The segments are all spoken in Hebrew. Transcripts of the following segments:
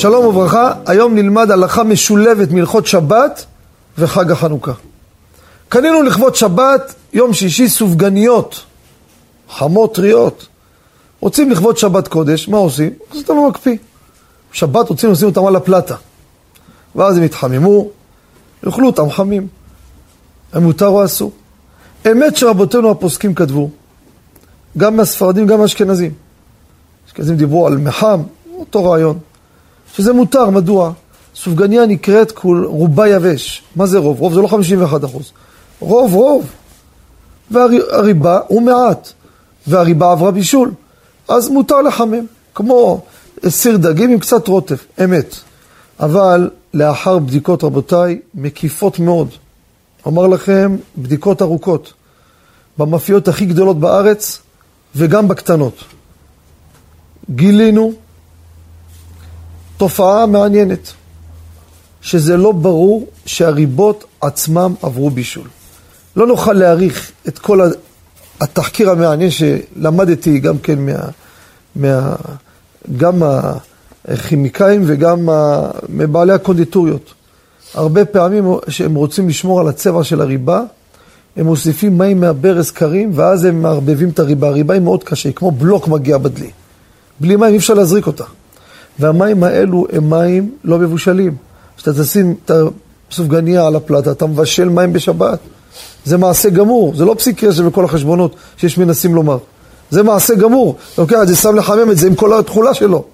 שלום וברכה, היום נלמד הלכה משולבת מהלכות שבת וחג החנוכה. קנינו לכבוד שבת, יום שישי, סופגניות, חמות טריות. רוצים לכבוד שבת קודש, מה עושים? אז אתה לא מקפיא. שבת רוצים לשים אותם על הפלטה. ואז הם יתחממו, יאכלו אותם חמים. הם מותר או אסור? אמת שרבותינו הפוסקים כתבו, גם מהספרדים, גם מהאשכנזים. אשכנזים דיברו על מחם, אותו רעיון. שזה מותר, מדוע? סופגניה נקראת כול רובה יבש. מה זה רוב? רוב זה לא 51 אחוז. רוב, רוב. והריבה הוא מעט, והריבה עברה בישול. אז מותר לחמם, כמו סיר דגים עם קצת רוטף, אמת. אבל לאחר בדיקות, רבותיי, מקיפות מאוד. אומר לכם, בדיקות ארוכות. במאפיות הכי גדולות בארץ וגם בקטנות. גילינו תופעה מעניינת, שזה לא ברור שהריבות עצמם עברו בישול. לא נוכל להעריך את כל התחקיר המעניין שלמדתי גם כן מה... מה גם הכימיקאים וגם מבעלי הקונדיטוריות. הרבה פעמים שהם רוצים לשמור על הצבע של הריבה, הם מוסיפים מים מהברז קרים, ואז הם מערבבים את הריבה. הריבה היא מאוד קשה, היא כמו בלוק מגיע בדלי. בלי מים אי אפשר להזריק אותה. והמים האלו הם מים לא מבושלים. כשאתה תשים את הסופגניה על הפלטה, אתה מבשל מים בשבת. זה מעשה גמור, זה לא פסיק קשר בכל החשבונות שיש מנסים לומר. זה מעשה גמור. אתה לוקח את זה, שם לחמם את זה עם כל התכולה שלו.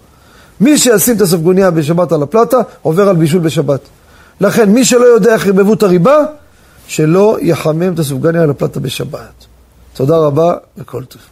מי שישים את הסופגניה בשבת על הפלטה, עובר על בישול בשבת. לכן, מי שלא יודע איך ירבבו את הריבה, שלא יחמם את הסופגניה על הפלטה בשבת. תודה רבה וכל טוב.